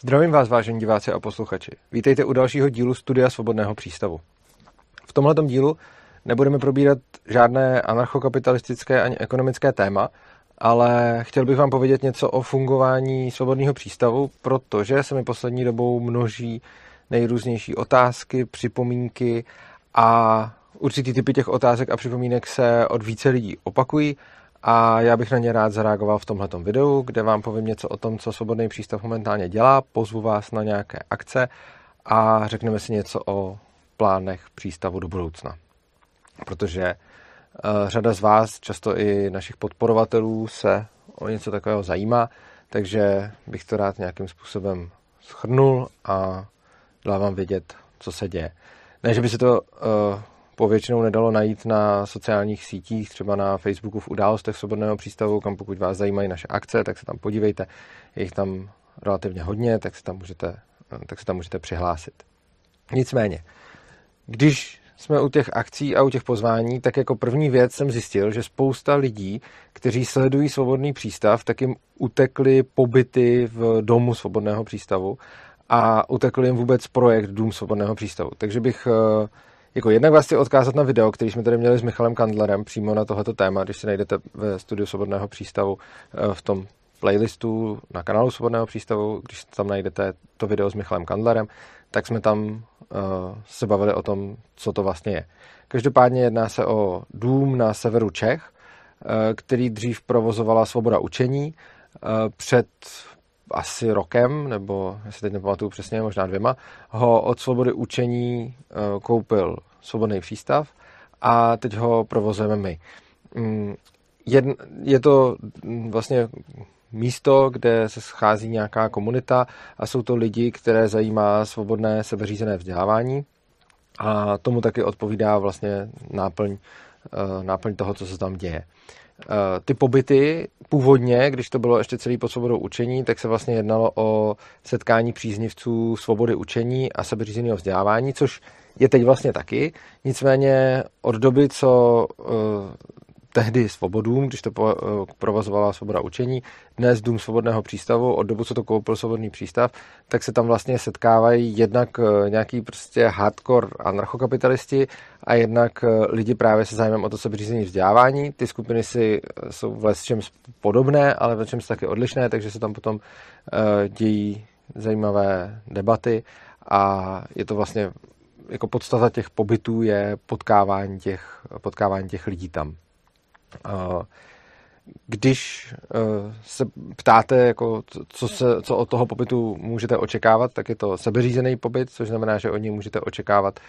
Zdravím vás, vážení diváci a posluchači. Vítejte u dalšího dílu Studia Svobodného přístavu. V tomto dílu nebudeme probírat žádné anarchokapitalistické ani ekonomické téma, ale chtěl bych vám povědět něco o fungování svobodného přístavu, protože se mi poslední dobou množí nejrůznější otázky, připomínky a určitý typy těch otázek a připomínek se od více lidí opakují a já bych na ně rád zareagoval v tomto videu, kde vám povím něco o tom, co Svobodný přístav momentálně dělá, pozvu vás na nějaké akce a řekneme si něco o plánech přístavu do budoucna. Protože uh, řada z vás, často i našich podporovatelů, se o něco takového zajímá, takže bych to rád nějakým způsobem schrnul a dal vám vědět, co se děje. Ne, že by se to uh, povětšinou nedalo najít na sociálních sítích, třeba na Facebooku v událostech Svobodného přístavu, kam pokud vás zajímají naše akce, tak se tam podívejte. Je jich tam relativně hodně, tak se tam můžete, tak se tam můžete přihlásit. Nicméně, když jsme u těch akcí a u těch pozvání, tak jako první věc jsem zjistil, že spousta lidí, kteří sledují svobodný přístav, tak jim utekly pobyty v domu svobodného přístavu a utekl jim vůbec projekt Dům svobodného přístavu. Takže bych eh, jako jednak vás chci odkázat na video, který jsme tady měli s Michalem Kandlerem přímo na tohoto téma, když si najdete ve studiu Svobodného přístavu eh, v tom playlistu na kanálu Svobodného přístavu, když tam najdete to video s Michalem Kandlerem, tak jsme tam uh, se bavili o tom, co to vlastně je. Každopádně jedná se o dům na severu Čech, uh, který dřív provozovala Svoboda učení. Uh, před asi rokem, nebo já si teď nepamatuju přesně, možná dvěma, ho od Svobody učení koupil Svobodný přístav a teď ho provozujeme my. Mm, je to vlastně místo, kde se schází nějaká komunita a jsou to lidi, které zajímá svobodné sebeřízené vzdělávání a tomu taky odpovídá vlastně náplň, eh, náplň toho, co se tam děje. Eh, ty pobyty původně, když to bylo ještě celý pod svobodou učení, tak se vlastně jednalo o setkání příznivců svobody učení a sebeřízeného vzdělávání, což je teď vlastně taky. Nicméně od doby, co eh, tehdy svobodům, když to eh, provozovala svoboda učení, dnes Dům svobodného přístavu, od dobu, co to koupil svobodný přístav, tak se tam vlastně setkávají jednak eh, nějaký prostě hardcore anarchokapitalisti a jednak lidi právě se zájmem o to sebeřízení vzdělávání. Ty skupiny si jsou v čem podobné, ale v čem taky odlišné, takže se tam potom dějí zajímavé debaty a je to vlastně jako podstata těch pobytů je potkávání těch, potkávání těch lidí tam. Když e, se ptáte, jako, co, se, co od toho pobytu můžete očekávat, tak je to sebeřízený pobyt, což znamená, že od něj můžete očekávat e,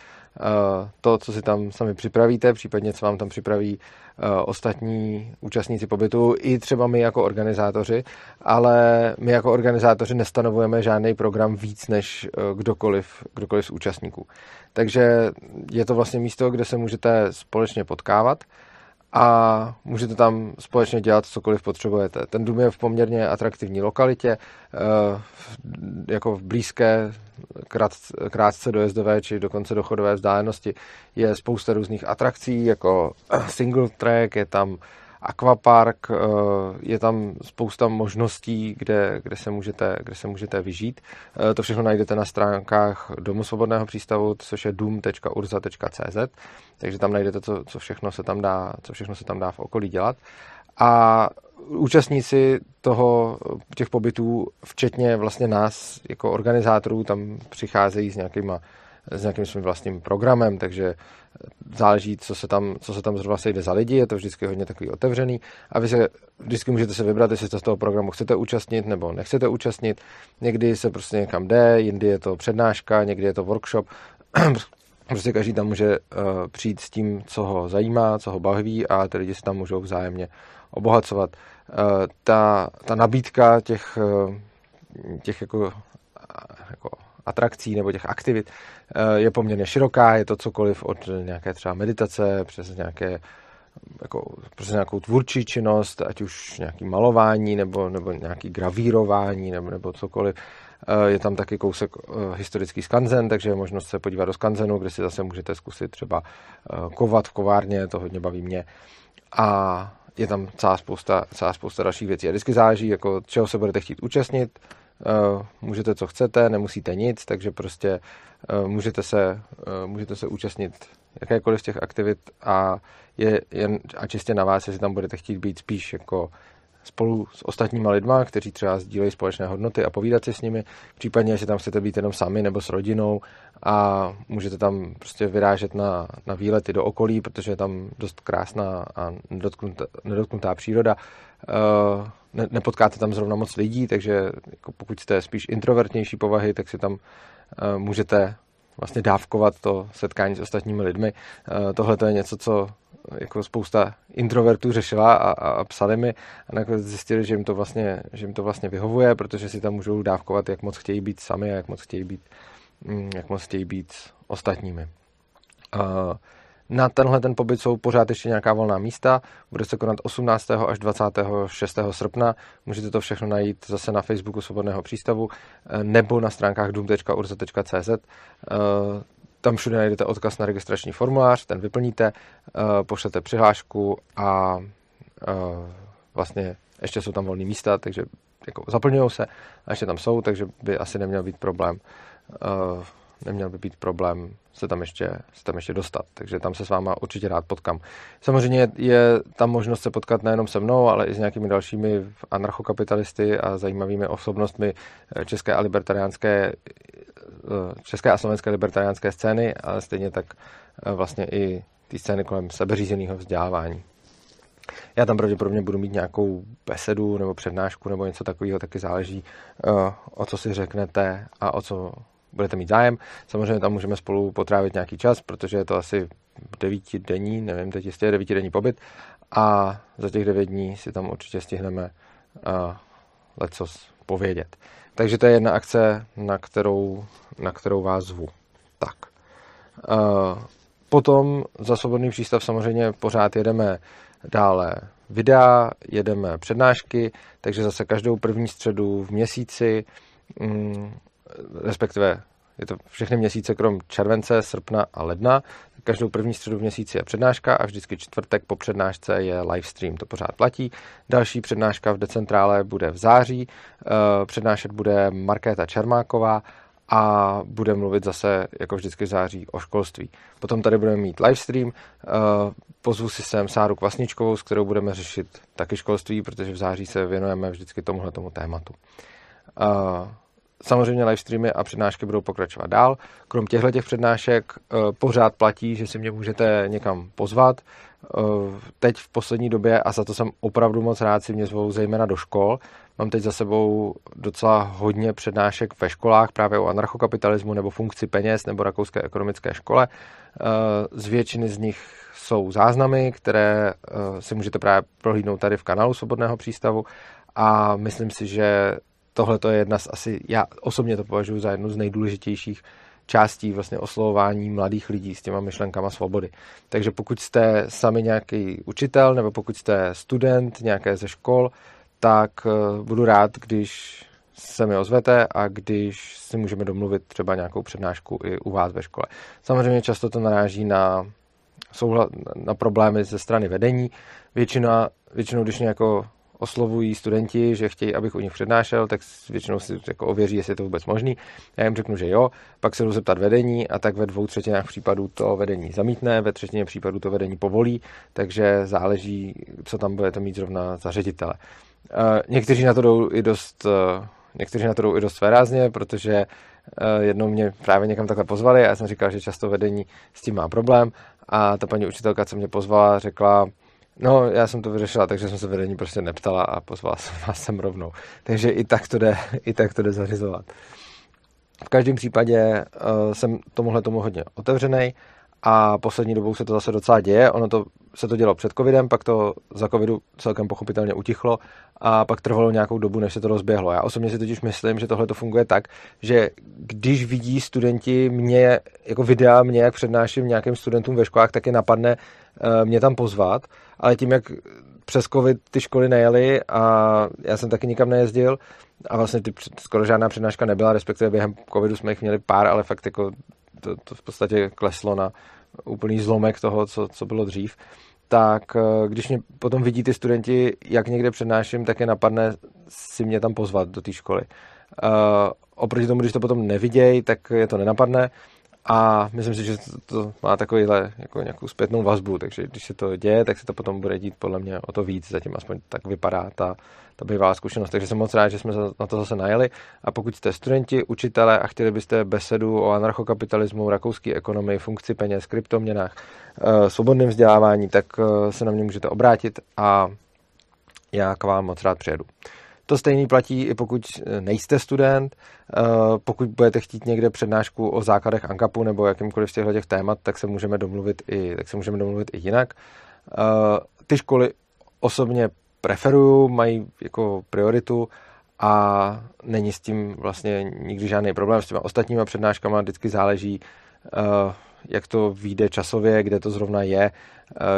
to, co si tam sami připravíte, případně co vám tam připraví e, ostatní účastníci pobytu, i třeba my jako organizátoři, ale my jako organizátoři nestanovujeme žádný program víc než kdokoliv, kdokoliv z účastníků. Takže je to vlastně místo, kde se můžete společně potkávat a můžete tam společně dělat cokoliv potřebujete. Ten dům je v poměrně atraktivní lokalitě, eh, jako v blízké, krátce dojezdové či dokonce dochodové vzdálenosti je spousta různých atrakcí, jako single track, je tam akvapark, eh, je tam spousta možností, kde, kde, se, můžete, kde se můžete vyžít. Eh, to všechno najdete na stránkách Domu svobodného přístavu, což je dům.urza.cz, takže tam najdete, co, co, všechno se tam dá, co všechno se tam dá v okolí dělat. A účastníci toho, těch pobytů, včetně vlastně nás jako organizátorů, tam přicházejí s nějakýma s nějakým svým vlastním programem, takže záleží, co se tam, co se tam zrovna sejde za lidi, je to vždycky hodně takový otevřený a vy se vždycky můžete se vybrat, jestli se z toho programu chcete účastnit nebo nechcete účastnit. Někdy se prostě někam jde, jindy je to přednáška, někdy je to workshop. prostě každý tam může uh, přijít s tím, co ho zajímá, co ho baví a ty lidi se tam můžou vzájemně obohacovat. Uh, ta, ta nabídka těch, uh, těch jako, jako atrakcí nebo těch aktivit eh, je poměrně široká, je to cokoliv od nějaké třeba meditace přes nějaké jako, prostě nějakou tvůrčí činnost, ať už nějaký malování nebo, nebo nějaký gravírování nebo, nebo cokoliv. Eh, je tam taky kousek eh, historický skanzen, takže je možnost se podívat do skanzenu, kde si zase můžete zkusit třeba kovat v kovárně, to hodně baví mě. A je tam celá spousta, celá spousta dalších věcí. A vždycky záleží, jako, čeho se budete chtít účastnit, můžete co chcete, nemusíte nic, takže prostě můžete se, můžete se účastnit jakékoliv z těch aktivit a je jen a čistě na vás, jestli tam budete chtít být spíš jako spolu s ostatníma lidma, kteří třeba sdílejí společné hodnoty a povídat si s nimi, případně jestli tam chcete být jenom sami nebo s rodinou a můžete tam prostě vyrážet na, na výlety do okolí, protože je tam dost krásná a nedotknutá, nedotknutá příroda. Uh, ne, nepotkáte tam zrovna moc lidí, takže jako pokud jste spíš introvertnější povahy, tak si tam uh, můžete vlastně dávkovat to setkání s ostatními lidmi. Uh, Tohle to je něco, co jako spousta introvertů řešila a, a, psali mi a nakonec zjistili, že jim, to vlastně, že jim to vlastně vyhovuje, protože si tam můžou dávkovat, jak moc chtějí být sami a jak moc chtějí být, mm, jak moc chtějí být ostatními. Uh, na tenhle ten pobyt jsou pořád ještě nějaká volná místa. Bude se konat 18. až 26. srpna. Můžete to všechno najít zase na Facebooku Svobodného přístavu e, nebo na stránkách dům.urza.cz tam všude najdete odkaz na registrační formulář, ten vyplníte, eh, pošlete přihlášku a eh, vlastně ještě jsou tam volné místa, takže jako zaplňují se a ještě tam jsou, takže by asi neměl být problém eh, neměl by být problém se tam ještě, se tam ještě dostat. Takže tam se s váma určitě rád potkám. Samozřejmě je tam možnost se potkat nejenom se mnou, ale i s nějakými dalšími anarchokapitalisty a zajímavými osobnostmi české a libertariánské české a slovenské libertariánské scény, ale stejně tak vlastně i ty scény kolem sebeřízeného vzdělávání. Já tam pravděpodobně budu mít nějakou besedu nebo přednášku nebo něco takového, taky záleží, eh, o co si řeknete a o co budete mít zájem. Samozřejmě tam můžeme spolu potrávit nějaký čas, protože je to asi devítidenní, nevím, teď jistě devítidenní pobyt a za těch devět dní si tam určitě stihneme lecos povědět. Takže to je jedna akce, na kterou, na kterou vás zvu. Tak. Potom za Svobodný přístav samozřejmě pořád jedeme dále videa, jedeme přednášky, takže zase každou první středu v měsíci, mm, respektive je to všechny měsíce krom července, srpna a ledna. Každou první středu v měsíci je přednáška a vždycky čtvrtek po přednášce je live stream. To pořád platí. Další přednáška v decentrále bude v září. Eh, přednášet bude Markéta Čermáková a bude mluvit zase, jako vždycky v září, o školství. Potom tady budeme mít livestream, eh, pozvu si sem Sáru Kvasničkovou, s kterou budeme řešit taky školství, protože v září se věnujeme vždycky tomuhle tomu tématu. Samozřejmě live streamy a přednášky budou pokračovat dál. Krom těchto těch přednášek eh, pořád platí, že si mě můžete někam pozvat. Eh, teď v poslední době, a za to jsem opravdu moc rád, si mě zvou zejména do škol. Mám teď za sebou docela hodně přednášek ve školách právě o anarchokapitalismu nebo funkci peněz nebo rakouské ekonomické škole. Eh, z většiny z nich jsou záznamy, které si můžete právě prohlídnout tady v kanálu Svobodného přístavu a myslím si, že tohle to je jedna z asi, já osobně to považuji za jednu z nejdůležitějších částí vlastně oslovování mladých lidí s těma myšlenkama svobody. Takže pokud jste sami nějaký učitel nebo pokud jste student nějaké ze škol, tak eh, budu rád, když se mi ozvete a když si můžeme domluvit třeba nějakou přednášku i u vás ve škole. Samozřejmě často to naráží na, souhla, na problémy ze strany vedení. Většina, většinou, když mě jako oslovují studenti, že chtějí, abych u nich přednášel, tak většinou si jako ověří, jestli je to vůbec možný. Já jim řeknu, že jo, pak se jdu zeptat vedení a tak ve dvou třetinách případů to vedení zamítne, ve třetině případů to vedení povolí, takže záleží, co tam budete mít zrovna za ředitele. Někteří na to jdou i dost, e, někteří na to jdou i dost svérázně, protože e, jednou mě právě někam takhle pozvali a já jsem říkal, že často vedení s tím má problém a ta paní učitelka, co mě pozvala, řekla, No, já jsem to vyřešila, takže jsem se vedení prostě neptala a pozvala jsem vás sem rovnou. Takže i tak to jde, i tak to jde zařizovat. V každém případě uh, jsem tomuhle tomu hodně otevřený a poslední dobou se to zase docela děje. Ono to se to dělo před covidem, pak to za covidu celkem pochopitelně utichlo a pak trvalo nějakou dobu, než se to rozběhlo. Já osobně si totiž myslím, že tohle to funguje tak, že když vidí studenti mě, jako videa mě, jak přednáším nějakým studentům ve školách, tak je napadne mě tam pozvat ale tím, jak přes covid ty školy nejeli a já jsem taky nikam nejezdil a vlastně ty skoro žádná přednáška nebyla, respektive během covidu jsme jich měli pár, ale fakt jako to, to v podstatě kleslo na úplný zlomek toho, co, co bylo dřív, tak eh, když mě potom vidí ty studenti, jak někde přednáším, tak je napadne si mě tam pozvat do té školy. oproti tomu, když to potom nevidějí, tak je to nenapadne a myslím si, že to, to má takovýhle jako nějakou zpětnou vazbu, takže když se to děje, tak se to potom bude dít podle mě o to víc, zatím aspoň tak vypadá ta, ta bývalá zkušenost. Takže jsem moc rád, že jsme na to zase najeli a pokud jste studenti, učitele a chtěli byste besedu o anarchokapitalismu, rakouské ekonomii, funkci peněz, kryptoměnách, eh, svobodném vzdělávání, tak eh, se na mě můžete obrátit a já k vám moc rád přijedu. To stejný platí i pokud nejste student. Eh, pokud budete chtít někde přednášku o základech ANKAPu nebo jakýmkoliv z těchto těch témat, tak se můžeme domluvit i, tak se můžeme domluvit i jinak. Eh, ty školy osobně preferuju, mají jako prioritu a není s tím vlastně nikdy žádný problém. S těma ostatníma přednáškama vždycky záleží, eh, jak to vyjde časově, kde to zrovna je,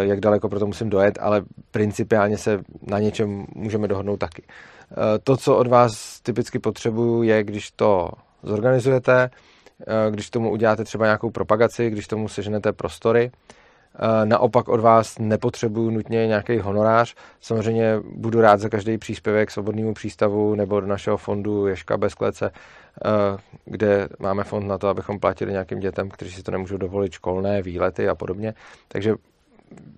jak daleko pro to musím dojet, ale principiálně se na něčem můžeme dohodnout taky. Eh, to, co od vás typicky potřebuju, je, když to zorganizujete, eh, když tomu uděláte třeba nějakou propagaci, když tomu seženete prostory. Eh, naopak od vás nepotřebuju nutně nějaký honorář. Samozřejmě budu rád za každý příspěvek svobodnému přístavu nebo do našeho fondu Ješka bez klece, kde máme fond na to, abychom platili nějakým dětem, kteří si to nemůžou dovolit, školné, výlety a podobně. Takže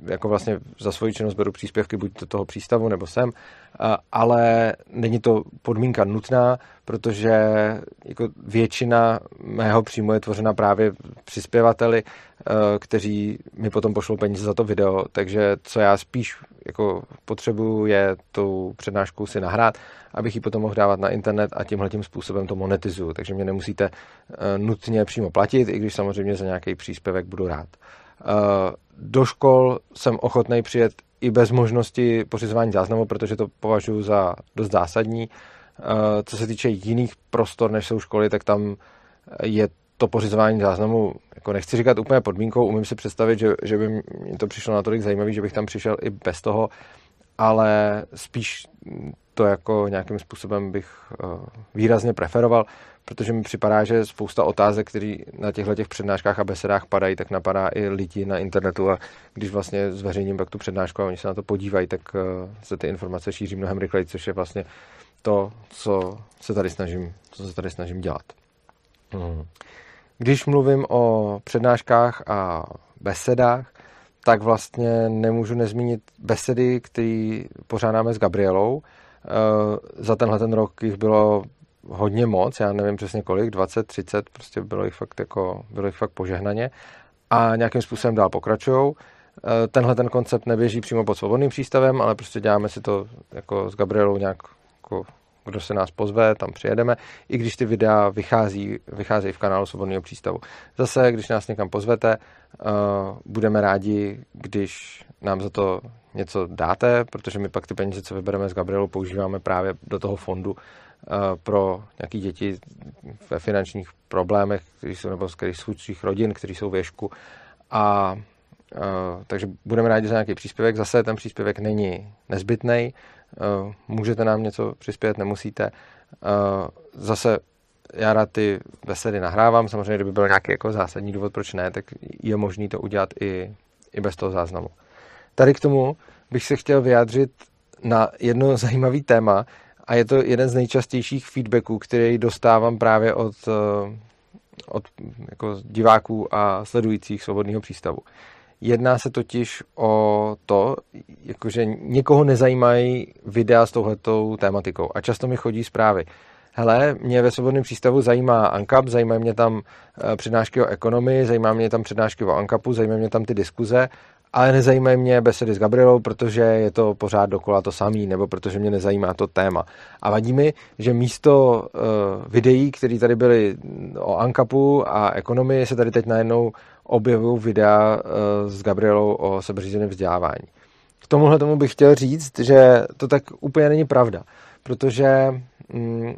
jako vlastně za svoji činnost beru příspěvky buď do toho přístavu nebo sem, ale není to podmínka nutná, protože jako většina mého příjmu je tvořena právě přispěvateli, kteří mi potom pošlou peníze za to video, takže co já spíš jako potřebuju je tu přednášku si nahrát, abych ji potom mohl dávat na internet a tímhle tím způsobem to monetizuju, takže mě nemusíte nutně přímo platit, i když samozřejmě za nějaký příspěvek budu rád. Do škol jsem ochotný přijet i bez možnosti pořizování záznamu, protože to považuji za dost zásadní. Co se týče jiných prostor, než jsou školy, tak tam je to pořizování záznamu, jako nechci říkat úplně podmínkou, umím si představit, že, že by mi to přišlo natolik zajímavý, že bych tam přišel i bez toho, ale spíš to jako nějakým způsobem bych eh, výrazně preferoval, protože mi připadá, že spousta otázek, které na těchto těch přednáškách a besedách padají, tak napadá i lidi na internetu a když vlastně zveřejním pak tu přednášku a oni se na to podívají, tak eh, se ty informace šíří mnohem rychleji, což je vlastně to, co se tady snažím, co se tady snažím dělat. Hmm. Když mluvím o přednáškách a besedách, tak vlastně nemůžu nezmínit besedy, které pořádáme s Gabrielou. Eh, za tenhle ten rok jich bylo hodně moc, já nevím přesně kolik, 20, 30, prostě bylo jich fakt, jako, bylo jich fakt požehnaně a nějakým způsobem dál pokračují. Eh, tenhle ten koncept neběží přímo pod svobodným přístavem, ale prostě děláme si to jako s Gabrielou nějak jako kdo se nás pozve, tam přijedeme, i když ty videa vychází, vycházejí v kanálu Svobodného přístavu. Zase, když nás někam pozvete, uh, budeme rádi, když nám za to něco dáte, protože my pak ty peníze, co vybereme z Gabrielu, používáme právě do toho fondu pro nějaké děti ve finančních problémech, kteří jsou, nebo z kterých rodin, kteří jsou věšku. A Uh, takže budeme rádi za nějaký příspěvek. Zase ten příspěvek není nezbytný. Uh, můžete nám něco přispět, nemusíte. Zase já rád ty besedy nahrávám. Samozřejmě, kdyby byl nějaký jako zásadní důvod, proč ne, tak je možný to udělat i, i bez toho záznamu. Tady k tomu bych se chtěl vyjádřit na jedno zajímavý téma a je to jeden z nejčastějších feedbacků, který dostávám právě od, od jako diváků a sledujících svobodného přístavu. Jedná se totiž o to, jakože někoho nezajímají videa s touhletou tématikou a často mi chodí zprávy. Hele, mě ve svobodném přístavu zajímá ANCAP, zajímají mě tam eh, přednášky o ekonomii, zajímá mě tam přednášky o ANCAPu, zajímají mě tam ty diskuze, ale nezajímají mě besedy s Gabrielou, protože je to pořád dokola to samý, nebo protože mě nezajímá to téma. A vadí mi, že místo uh, videí, které tady byly o ANCAPu a ekonomii, se tady teď najednou objevují videa uh, s Gabrielou o sebeřízeném vzdělávání. K tomuhle tomu bych chtěl říct, že to tak úplně není pravda, protože mm,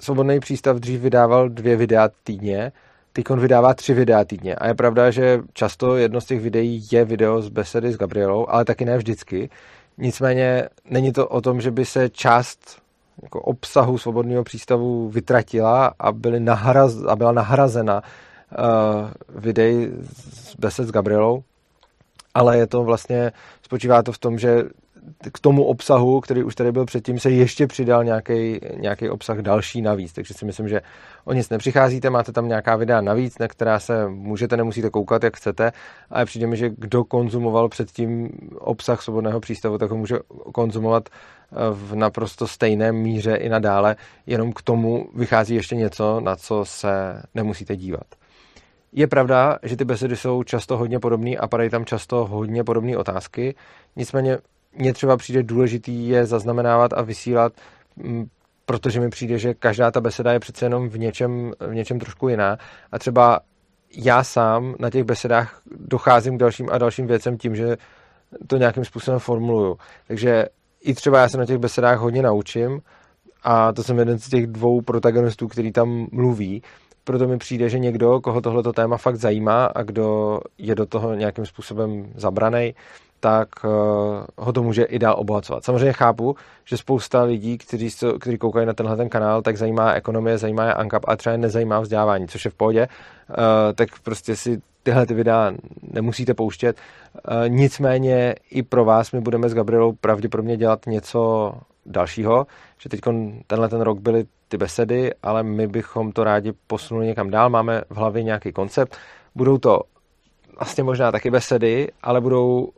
Svobodný přístav dřív vydával dvě videa týdně, teď on vydává tři videa týdně. A je pravda, že často jedno z těch videí je video z besedy s Gabrielou, ale taky ne vždycky. Nicméně není to o tom, že by se část jako obsahu svobodného přístavu vytratila a, byly nahraz, a byla nahrazena uh, videí z besed s Gabrielou, ale je to vlastně, spočívá to v tom, že k tomu obsahu, který už tady byl předtím, se ještě přidal nějaký, obsah další navíc. Takže si myslím, že o nic nepřicházíte, máte tam nějaká videa navíc, na která se můžete, nemusíte koukat, jak chcete, ale přijde mi, že kdo konzumoval předtím obsah svobodného přístavu, tak ho může konzumovat eh, v naprosto stejné míře i nadále, jenom k tomu vychází ještě něco, na co se nemusíte dívat. Je pravda, že ty besedy jsou často hodně podobné a padají tam často hodně podobné otázky, nicméně mně třeba přijde důležitý je zaznamenávat a vysílat, protože mi přijde, že každá ta beseda je přece jenom v něčem, v něčem trošku jiná a třeba já sám na těch besedách docházím k dalším a dalším věcem tím, že to nějakým způsobem formuluju. Takže i třeba já se na těch besedách hodně naučím a to jsem jeden z těch dvou protagonistů, který tam mluví, proto mi přijde, že někdo, koho tohleto téma fakt zajímá a kdo je do toho nějakým způsobem zabranej, tak uh, ho to může i dál obohacovat. Samozřejmě chápu, že spousta lidí, kteří, kteří koukají na tenhle ten kanál, tak zajímá ekonomie, zajímá je ANCAP a třeba nezajímá vzdělávání, což je v pohodě, uh, tak prostě si tyhle ty videa nemusíte pouštět. Uh, nicméně i pro vás my budeme s Gabrielou pravděpodobně dělat něco dalšího, že teď tenhle ten rok byly ty besedy, ale my bychom to rádi posunuli někam dál, máme v hlavě nějaký koncept, budou to vlastně možná taky besedy, ale budou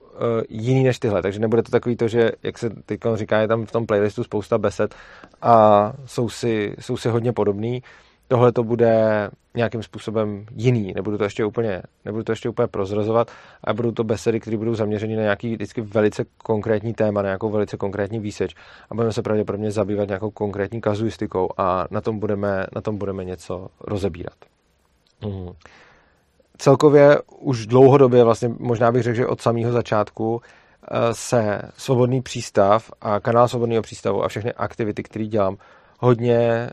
jiný než tyhle, takže nebude to takový to, že, jak se teď říká, je tam v tom playlistu spousta besed a jsou si, jsou si hodně podobný. Tohle to bude nějakým způsobem jiný, nebudu to ještě úplně, nebudu to ještě úplně prozrazovat, a budou to besedy, které budou zaměřeny na nějaký vždycky velice konkrétní téma, na nějakou velice konkrétní výseč a budeme se pravděpodobně zabývat nějakou konkrétní kazuistikou a na tom budeme, na tom budeme něco rozebírat. Mm celkově už dlouhodobě, vlastně možná bych řekl, že od samého začátku eh, se Svobodný přístav a kanál Svobodného přístavu a všechny aktivity, které dělám, hodně eh,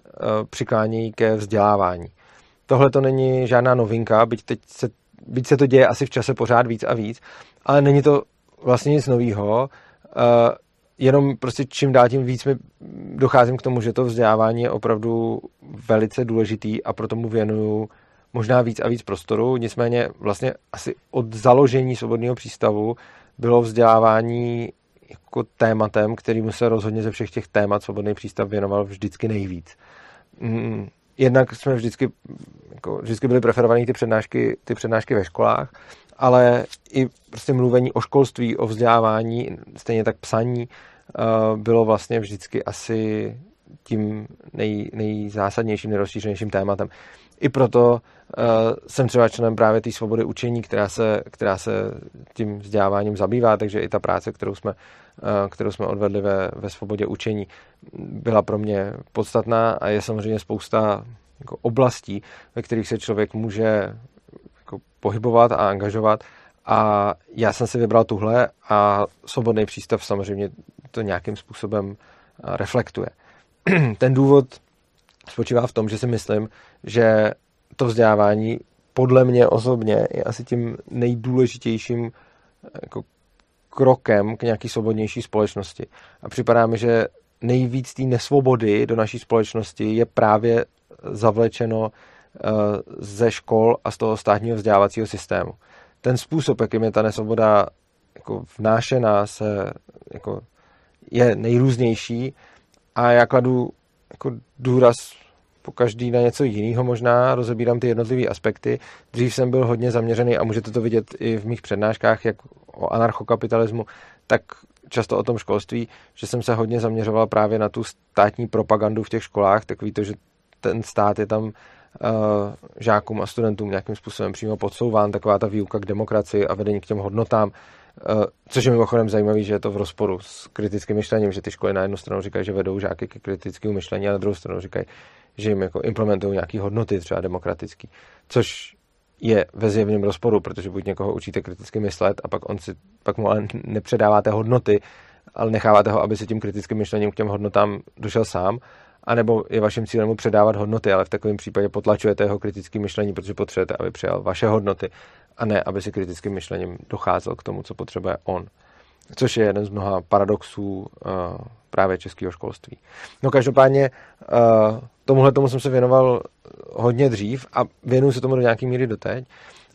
přiklánějí ke vzdělávání. Tohle to není žádná novinka, byť, teď se, byť se to děje asi v čase pořád víc a víc, ale není to vlastně nic nového, eh, jenom prostě čím dál tím víc mi docházím k tomu, že to vzdělávání je opravdu velice důležitý a proto mu věnuju možná víc a víc prostoru, nicméně vlastně asi od založení svobodného přístavu bylo vzdělávání jako tématem, kterýmu se rozhodně ze všech těch témat svobodný přístav věnoval vždycky nejvíc. Mm, jednak jsme vždycky, jako, vždycky byly preferované ty přednášky, ty přednášky ve školách, ale i prostě mluvení o školství, o vzdělávání, stejně tak psaní, eh, bylo vlastně vždycky asi tím nej, nejzásadnějším, nejrozšířenějším tématem. I proto uh, jsem třeba členem právě té svobody učení, která se, která se tím vzděláváním zabývá, takže i ta práce, kterou jsme, uh, kterou jsme odvedli ve, ve svobodě učení, byla pro mě podstatná a je samozřejmě spousta jako oblastí, ve kterých se člověk může jako pohybovat a angažovat. A já jsem si vybral tuhle a svobodný přístav samozřejmě to nějakým způsobem reflektuje. Ten důvod spočívá v tom, že si myslím, že to vzdělávání podle mě osobně je asi tím nejdůležitějším jako krokem k nějaký svobodnější společnosti. A připadá mi, že nejvíc té nesvobody do naší společnosti je právě zavlečeno eh, ze škol a z toho státního vzdělávacího systému. Ten způsob, jakým je ta nesvoboda jako vnášená, se, jako je nejrůznější a já kladu jako důraz po každý na něco jiného možná, rozebírám ty jednotlivé aspekty. Dřív jsem byl hodně zaměřený a můžete to vidět i v mých přednáškách, jak o anarchokapitalismu, tak často o tom školství, že jsem se hodně zaměřoval právě na tu státní propagandu v těch školách, takový to, že ten stát je tam uh, žákům a studentům nějakým způsobem přímo podsouván, taková ta výuka k demokracii a vedení k těm hodnotám, což je mimochodem zajímavé, že je to v rozporu s kritickým myšlením, že ty školy na jednu stranu říkají, že vedou žáky ke kritickému myšlení a na druhou stranu říkají, že jim jako implementují nějaké hodnoty třeba demokratický, což je ve zjevném rozporu, protože buď někoho učíte kriticky myslet a pak on si pak mu ale nepředáváte hodnoty, ale necháváte ho, aby se tím kritickým myšlením k těm hodnotám došel sám, anebo je vaším cílem mu předávat hodnoty, ale v takovém případě potlačujete jeho kritické myšlení, protože potřebujete, aby přijal vaše hodnoty a ne, aby si kritickým myšlením docházel k tomu, co potřebuje on. Což je jeden z mnoha paradoxů uh, právě českého školství. No každopádně uh, tomuhle tomu jsem se věnoval hodně dřív a věnuju se tomu do nějaké míry doteď,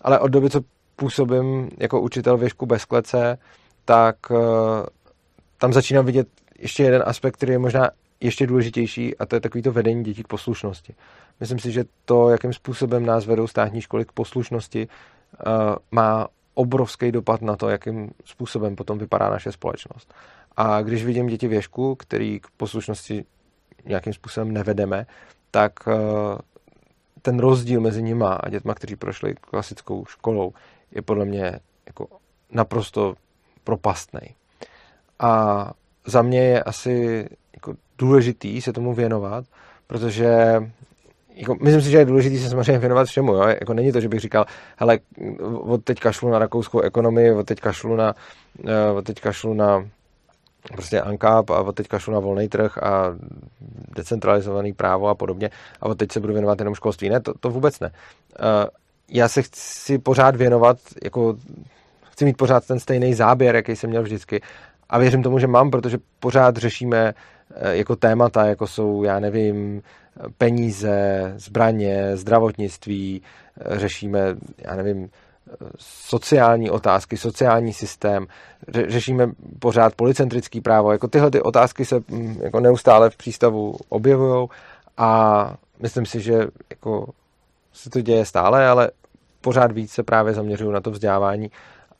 ale od doby, co působím jako učitel věšku bez klece, tak, uh, tam začínám vidět ještě jeden aspekt, který je možná ještě důležitější, a to je takový to vedení dětí k poslušnosti. Myslím si, že to, jakým způsobem nás vedou státní školy k poslušnosti, má obrovský dopad na to, jakým způsobem potom vypadá naše společnost. A když vidím děti věšku, který k poslušnosti nějakým způsobem nevedeme, tak eh, ten rozdíl mezi nima a dětma, kteří prošli klasickou školou, je podle mě jako naprosto propastný. A za mě je asi jako důležitý se tomu věnovat, protože jako, myslím si, že je důležité se samozřejmě věnovat všemu. Jo? Jako není to, že bych říkal, hele, od teď kašlu na rakouskou ekonomii, od teď kašlu na, eh, od teď kašlu na prostě ANCAP a od teď kašlu na volný trh a decentralizovaný právo a podobně a od teď se budu věnovat jenom školství. Ne, to, to vůbec ne. Eh, já se chci pořád věnovat, jako chci mít pořád ten stejný záběr, jaký jsem měl vždycky a věřím tomu, že mám, protože pořád řešíme jako témata, jako jsou, já nevím, peníze, zbraně, zdravotnictví, eh, řešíme, já nevím, sociální otázky, sociální systém, řešíme pořád policentrický právo. Jako tyhle ty otázky se mm, jako neustále v přístavu objevují a myslím si, že jako se to děje stále, ale pořád víc se právě zaměřuju na to vzdělávání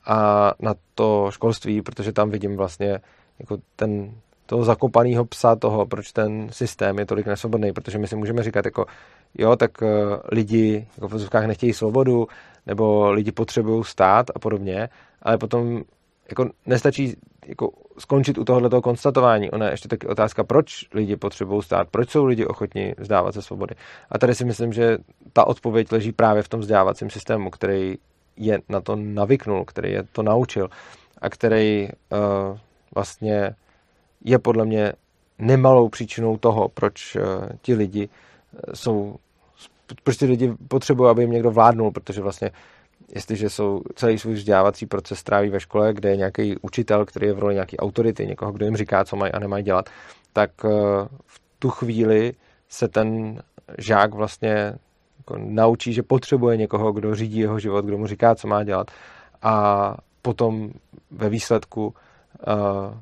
a na to školství, protože tam vidím vlastně jako ten, toho zakopaného psa toho, proč ten systém je tolik nesvobodný, protože my si můžeme říkat jako, jo, tak uh, lidi jako v vozovkách nechtějí svobodu, nebo lidi potřebují stát a podobně, ale potom jako nestačí jako skončit u tohoto konstatování. Ona je ještě taky otázka, proč lidi potřebují stát, proč jsou lidi ochotní vzdávat ze svobody. A tady si myslím, že ta odpověď leží právě v tom vzdělávacím systému, který je na to navyknul, který je to naučil a který uh, vlastně je podle mě nemalou příčinou toho, proč uh, ti lidi jsou prostě lidi potřebují, aby jim někdo vládnul, protože vlastně jestliže jsou celý svůj vzdělávací proces stráví ve škole, kde je nějaký učitel, který je v roli nějaký autority, někoho, kdo jim říká, co mají a nemají dělat, tak eh, v tu chvíli se ten žák vlastně jako naučí, že potřebuje někoho, kdo řídí jeho život, kdo mu říká, co má dělat a potom ve výsledku uh,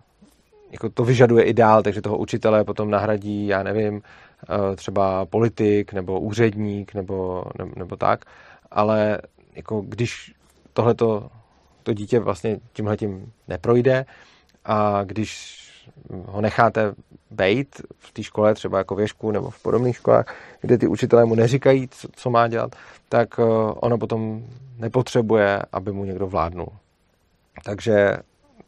jako to vyžaduje i dál, takže toho učitele potom nahradí, já nevím, Eh, třeba politik nebo úředník nebo, nebo, nebo tak, ale jako když tohleto to dítě vlastně tímhletím neprojde a když ho necháte bejt v té škole, třeba jako věšku nebo v podobných školách, kde ty učitelé mu neříkají, co, co má dělat, tak eh, ono potom nepotřebuje, aby mu někdo vládnul. Takže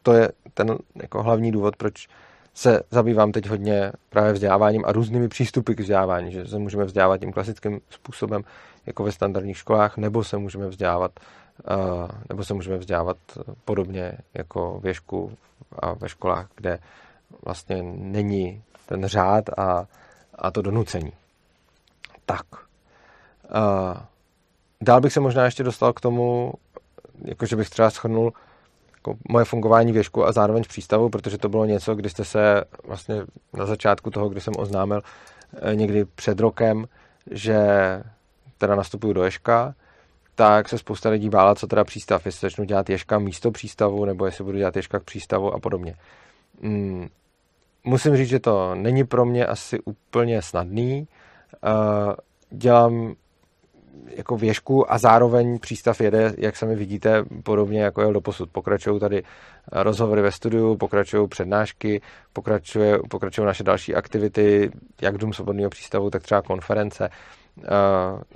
to je ten jako hlavní důvod, proč se zabývám teď hodně právě vzděláváním a různými přístupy k vzdělávání, že se můžeme vzdělávat tím klasickým způsobem, jako ve standardních školách, nebo se můžeme vzdělávat eh, nebo se můžeme vzdělávat podobně jako věšku a ve školách, kde vlastně není ten řád a, a to donucení. Tak. Uh, dál bych se možná ještě dostal k tomu, jakože bych třeba shrnul jako moje fungování věžku a zároveň v přístavu, protože to bylo něco, kdy jste se vlastně na začátku toho, kdy jsem oznámil eh, někdy před rokem, že teda nastupuju do Ješka, tak se spousta lidí bála, co teda přístav, jestli začnu dělat Ješka místo přístavu, nebo jestli budu dělat Ješka k přístavu a podobně. Hmm. Musím říct, že to není pro mě asi úplně snadný. Uh, dělám jako věžku a zároveň přístav jede, jak sami vidíte, podobně jako jel do posud. Pokračují tady rozhovory ve studiu, pokračují přednášky, pokračuje, pokračují naše další aktivity, jak Dům svobodného přístavu, tak třeba konference.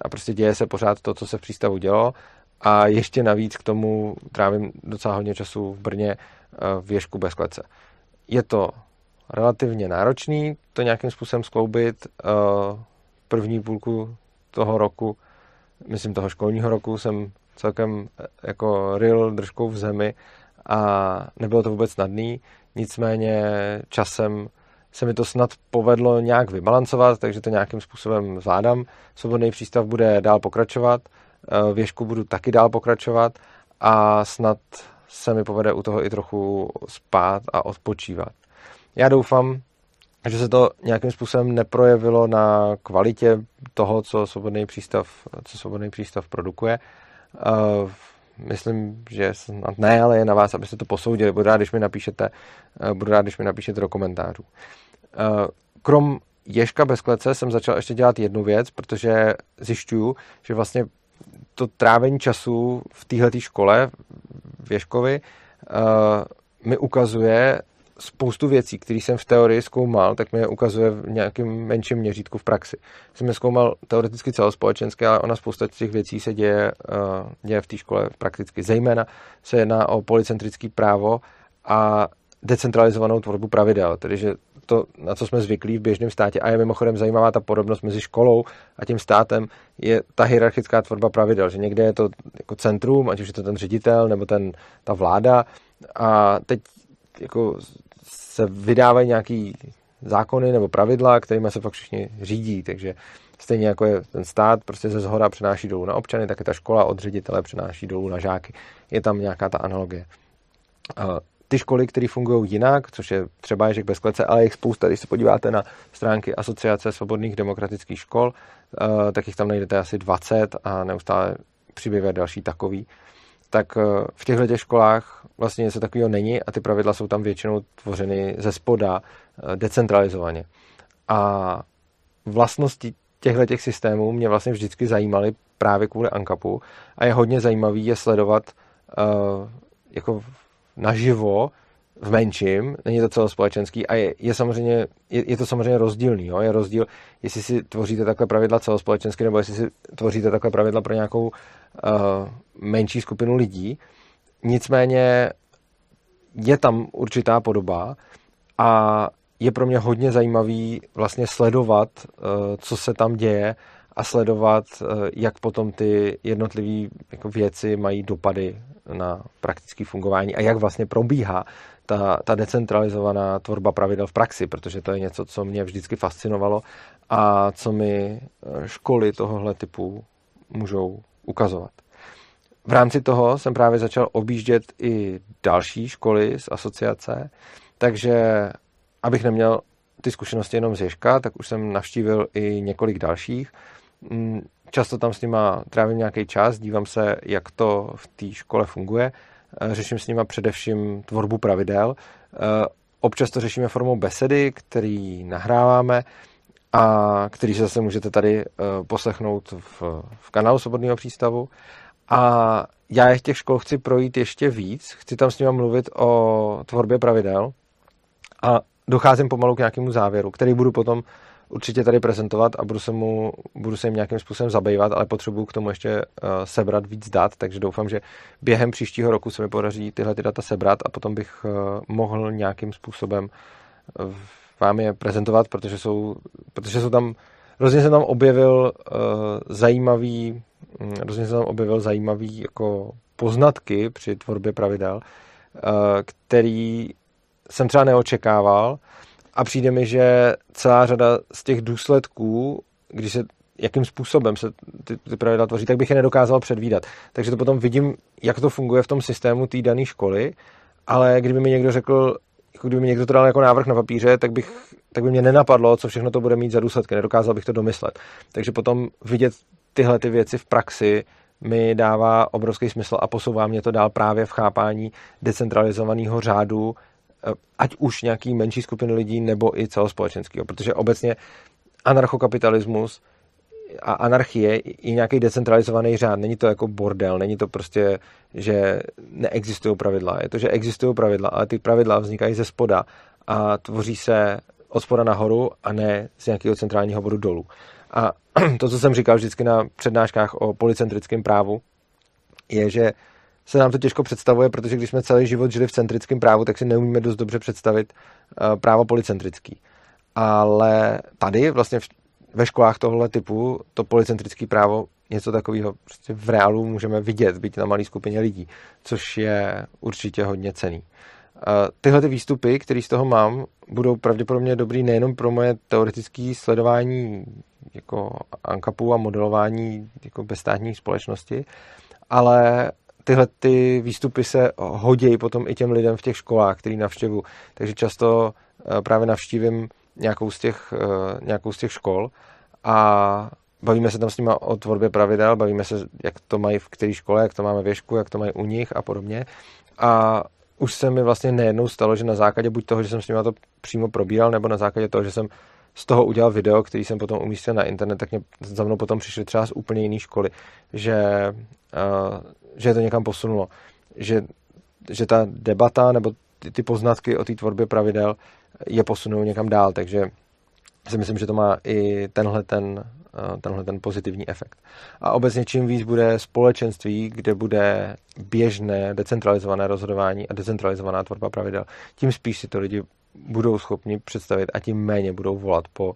A prostě děje se pořád to, co se v přístavu dělo. A ještě navíc k tomu trávím docela hodně času v Brně v věžku bez klece. Je to relativně náročný to nějakým způsobem skloubit. První půlku toho roku myslím toho školního roku jsem celkem eh, jako ril držkou v zemi a nebylo to vůbec snadný, nicméně časem se mi to snad povedlo nějak vybalancovat, takže to nějakým způsobem zvládám. Svobodný přístav bude dál pokračovat, eh, věžku budu taky dál pokračovat a snad se mi povede u toho i trochu spát a odpočívat. Já doufám, že se to nějakým způsobem neprojevilo na kvalitě toho, co svobodný přístav, co svobodný přístav produkuje. myslím, že snad ne, ale je na vás, abyste to posoudili. Budu rád, když mi napíšete, uh, budu rád, když mi napíšete do komentářů. Uh, krom Ježka bez klece jsem začal ještě dělat jednu věc, protože zjišťuju, že vlastně to trávení času v této škole v Ježkovi uh, mi ukazuje spoustu věcí, které jsem v teorii zkoumal, tak mi je ukazuje v nějakém menším měřítku v praxi. Jsem je zkoumal teoreticky celospolečensky, ale ona spousta těch věcí se děje, uh, děje v té škole prakticky. Zejména se jedná o policentrický právo a decentralizovanou tvorbu pravidel, tedy že to, na co jsme zvyklí v běžném státě, a je mimochodem zajímavá ta podobnost mezi školou a tím státem, je ta hierarchická tvorba pravidel, že někde je to jako centrum, ať už je to ten ředitel nebo ten, ta vláda a teď jako se vydávají nějaký zákony nebo pravidla, kterými se pak všichni řídí, takže stejně jako je ten stát prostě ze zhora přenáší dolů na občany, tak je ta škola od ředitele přenáší dolů na žáky. Je tam nějaká ta analogie ty školy, které fungují jinak, což je třeba Ježek bez klece, ale jich spousta, když se podíváte na stránky Asociace svobodných demokratických škol, eh, tak jich tam najdete asi 20 a neustále přibývá další takový. Tak eh, v těchto těch školách vlastně něco takového není a ty pravidla jsou tam většinou tvořeny ze spoda, eh, decentralizovaně. A vlastnosti těchto těch systémů mě vlastně vždycky zajímaly právě kvůli ANKAPu a je hodně zajímavý je sledovat uh, jako naživo v menším, není to celospolečenský a je, je samozřejmě, je, je to samozřejmě rozdílný, jo? je rozdíl, jestli si tvoříte takhle pravidla celospolečensky, nebo jestli si tvoříte takhle pravidla pro nějakou uh, menší skupinu lidí. Nicméně je tam určitá podoba a je pro mě hodně zajímavý vlastně sledovat, uh, co se tam děje a sledovat, uh, jak potom ty jednotlivé jako věci mají dopady na praktické fungování a jak vlastně probíhá ta, ta decentralizovaná tvorba pravidel v praxi, protože to je něco, co mě vždycky fascinovalo a co mi eh, školy tohohle typu můžou ukazovat. V rámci toho jsem právě začal objíždět i další školy z asociace, takže abych neměl ty zkušenosti jenom z Ježka, tak už jsem navštívil i několik dalších. Mm, často tam s nima trávím nějaký čas, dívám se, jak to v té škole funguje, řeším s nima především tvorbu pravidel. Eh, občas to řešíme formou besedy, který nahráváme a který se zase můžete tady eh, poslechnout v, v kanálu Svobodného přístavu. A já je těch škol chci projít ještě víc, chci tam s nimi mluvit o tvorbě pravidel a docházím pomalu k nějakému závěru, který budu potom určitě tady prezentovat a budu se, mu, budu se jim nějakým způsobem zabývat, ale potřebuju k tomu ještě uh, sebrat víc dat, takže doufám, že během příštího roku se mi podaří tyhle ty data sebrat a potom bych uh, mohl nějakým způsobem uh, vám je prezentovat, protože jsou, protože jsou tam, hrozně jsem tam objevil uh, zajímavý, um, hrozně tam objevil zajímavý jako poznatky při tvorbě pravidel, uh, který jsem třeba neočekával, a přijde mi, že celá řada z těch důsledků, když se jakým způsobem se ty, ty pravidla tvoří, tak bych je nedokázal předvídat. Takže to potom vidím, jak to funguje v tom systému té dané školy, ale kdyby mi někdo řekl, jako kdyby mi někdo to dal jako návrh na papíře, tak, bych, tak by mě nenapadlo, co všechno to bude mít za důsledky. Nedokázal bych to domyslet. Takže potom vidět tyhle ty věci v praxi mi dává obrovský smysl a posouvá mě to dál právě v chápání decentralizovaného řádu ať už nějaký menší skupiny lidí nebo i celospolečenského, protože obecně anarchokapitalismus a anarchie je nějaký decentralizovaný řád. Není to jako bordel, není to prostě, že neexistují pravidla. Je to, že existují pravidla, ale ty pravidla vznikají ze spoda a tvoří se od spoda nahoru a ne z nějakého centrálního bodu dolů. A to, co jsem říkal vždycky na přednáškách o policentrickém právu, je, že se nám to těžko představuje, protože když jsme celý život žili v centrickém právu, tak si neumíme dost dobře představit uh, právo policentrický. Ale tady vlastně ve školách tohle typu to policentrické právo něco takového prostě v reálu můžeme vidět, být na malé skupině lidí, což je určitě hodně cený. Uh, tyhle ty výstupy, které z toho mám, budou pravděpodobně dobrý nejenom pro moje teoretické sledování jako ANKAPu a modelování jako bezstátní společnosti, ale tyhle ty výstupy se hodí potom i těm lidem v těch školách, který navštěvu. Takže často eh, právě navštívím nějakou z těch, eh, nějakou z těch škol a bavíme se tam s nimi o tvorbě pravidel, bavíme se, jak to mají v které škole, jak to máme věšku, jak to mají u nich a podobně. A už se mi vlastně nejednou stalo, že na základě buď toho, že jsem s nimi to přímo probíral, nebo na základě toho, že jsem z toho udělal video, který jsem potom umístil na internet, tak mě za mnou potom přišli třeba z úplně jiné školy, že, uh, že je to někam posunulo. Že, že ta debata nebo ty, ty poznatky o té tvorbě pravidel je posunou někam dál, takže si myslím, že to má i tenhle ten, tenhle ten pozitivní efekt. A obecně čím víc bude společenství, kde bude běžné decentralizované rozhodování a decentralizovaná tvorba pravidel, tím spíš si to lidi budou schopni představit a tím méně budou volat po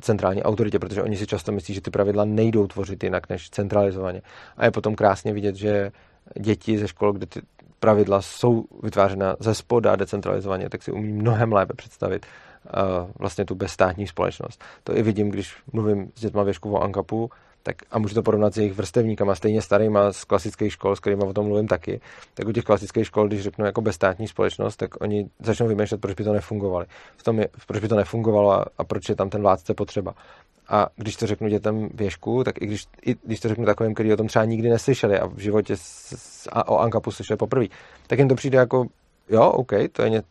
centrální autoritě, protože oni si často myslí, že ty pravidla nejdou tvořit jinak než centralizovaně. A je potom krásně vidět, že děti ze škol, kde ty pravidla jsou vytvářena ze spoda decentralizovaně, tak si umí mnohem lépe představit uh, vlastně tu bezstátní společnost. To i vidím, když mluvím s dětma věšku o Ankapu, tak a můžu to porovnat s jejich vrstevníkama, stejně starýma z klasických škol, s kterými o tom mluvím taky, tak u těch klasických škol, když řeknu jako bezstátní společnost, tak oni začnou vymýšlet, proč by to nefungovalo. V tom je, proč by to nefungovalo a, a proč je tam ten vládce potřeba. A když to řeknu dětem věšku, tak i když, i když to řeknu takovým, kteří o tom třeba nikdy neslyšeli a v životě s, s, a o Ankapu slyšeli poprvé, tak jim to přijde jako, jo, OK, to je, ně,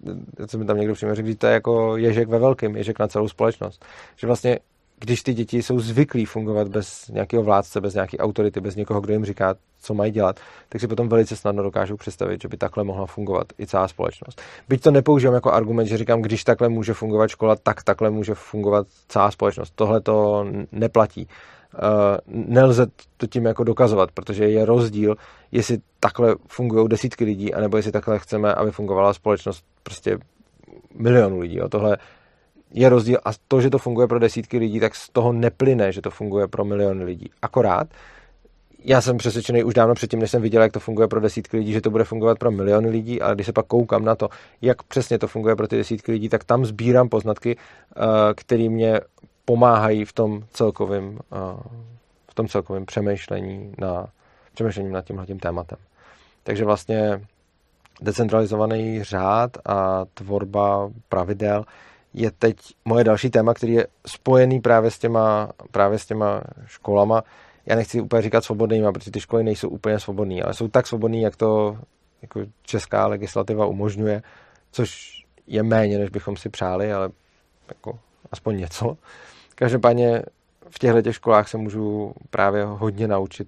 co mi tam někdo přímo řekl, to je jako ježek ve velkém, ježek na celou společnost. Že vlastně když ty děti jsou zvyklí fungovat bez nějakého vládce, bez nějaké autority, bez někoho, kdo jim říká, co mají dělat, tak si potom velice snadno dokážou představit, že by takhle mohla fungovat i celá společnost. Byť to nepoužívám jako argument, že říkám, když takhle může fungovat škola, tak takhle může fungovat celá společnost. Tohle to neplatí. Uh, nelze to tím jako dokazovat, protože je rozdíl, jestli takhle fungují desítky lidí, anebo jestli takhle chceme, aby fungovala společnost prostě milionů lidí. Jo. Tohle je rozdíl a to, že to funguje pro desítky lidí, tak z toho neplyne, že to funguje pro miliony lidí. Akorát, já jsem přesvědčený už dávno předtím, než jsem viděl, jak to funguje pro desítky lidí, že to bude fungovat pro miliony lidí, ale když se pak koukám na to, jak přesně to funguje pro ty desítky lidí, tak tam sbírám poznatky, eh, které mě pomáhají v tom celkovém eh, v tom celkovém přemýšlení na, přemýšlení nad tímhle tím tématem. Takže vlastně decentralizovaný řád a tvorba pravidel je teď moje další téma, který je spojený právě s těma, právě s těma školama. Já nechci úplně říkat svobodnýma, protože ty školy nejsou úplně svobodné, ale jsou tak svobodný, jak to jako česká legislativa umožňuje, což je méně, než bychom si přáli, ale jako aspoň něco. Každopádně v těchto těch školách se můžu právě hodně naučit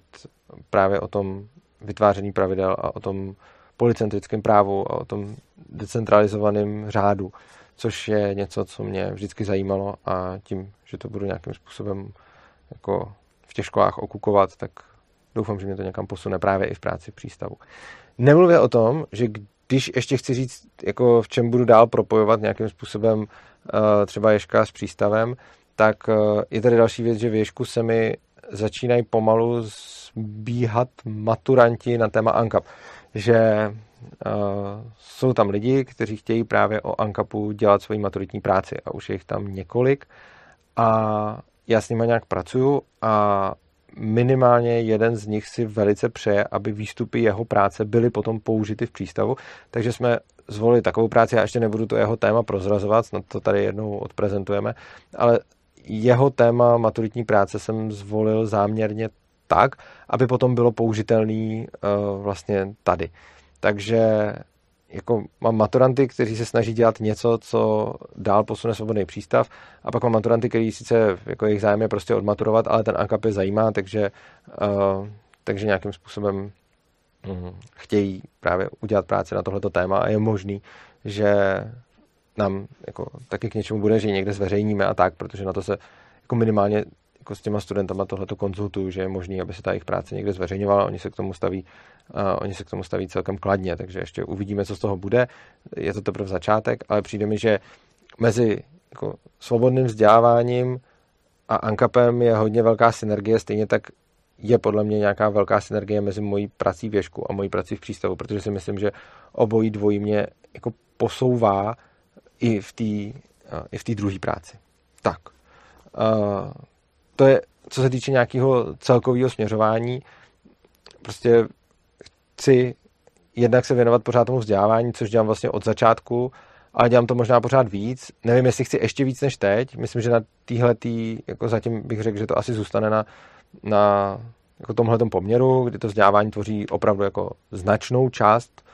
právě o tom vytváření pravidel a o tom policentrickém právu a o tom decentralizovaném řádu což je něco, co mě vždycky zajímalo a tím, že to budu nějakým způsobem jako v těch školách okukovat, tak doufám, že mě to někam posune právě i v práci přístavu. Nemluvě o tom, že když ještě chci říct, jako v čem budu dál propojovat nějakým způsobem uh, třeba Ješka s přístavem, tak uh, je tady další věc, že v Ješku se mi začínají pomalu zbíhat maturanti na téma ANCAP. Že Uh, jsou tam lidi, kteří chtějí právě o ANKAPu dělat svoji maturitní práci a už je jich tam několik. A já s nimi nějak pracuju a minimálně jeden z nich si velice přeje, aby výstupy jeho práce byly potom použity v přístavu, takže jsme zvolili takovou práci, já ještě nebudu to jeho téma prozrazovat, snad to tady jednou odprezentujeme, ale jeho téma maturitní práce jsem zvolil záměrně tak, aby potom bylo použitelný uh, vlastně tady. Takže jako mám maturanty, kteří se snaží dělat něco, co dál posune svobodný přístav a pak mám maturanty, kteří sice jako jejich zájem je prostě odmaturovat, ale ten je zajímá, takže, uh, takže nějakým způsobem uh, chtějí právě udělat práci na tohleto téma a je možný, že nám jako taky k něčemu bude, že někde zveřejníme a tak, protože na to se jako minimálně jako s těma studentama tohleto konzultuju, že je možný, aby se ta jejich práce někde zveřejňovala, oni se k tomu staví, uh, oni se k tomu staví celkem kladně, takže ještě uvidíme, co z toho bude. Je to teprve začátek, ale přijde mi, že mezi jako svobodným vzděláváním a ANKAPem je hodně velká synergie, stejně tak je podle mě nějaká velká synergie mezi mojí prací v Ješku a mojí prací v přístavu, protože si myslím, že obojí dvojí mě jako posouvá i v té i v druhé práci. Tak. To je, co se týče nějakého celkového směřování, prostě chci jednak se věnovat pořád tomu vzdělávání, což dělám vlastně od začátku, ale dělám to možná pořád víc. Nevím, jestli chci ještě víc než teď. Myslím, že na téhle, jako zatím bych řekl, že to asi zůstane na na jako tomhletom poměru, kdy to vzdělávání tvoří opravdu jako značnou část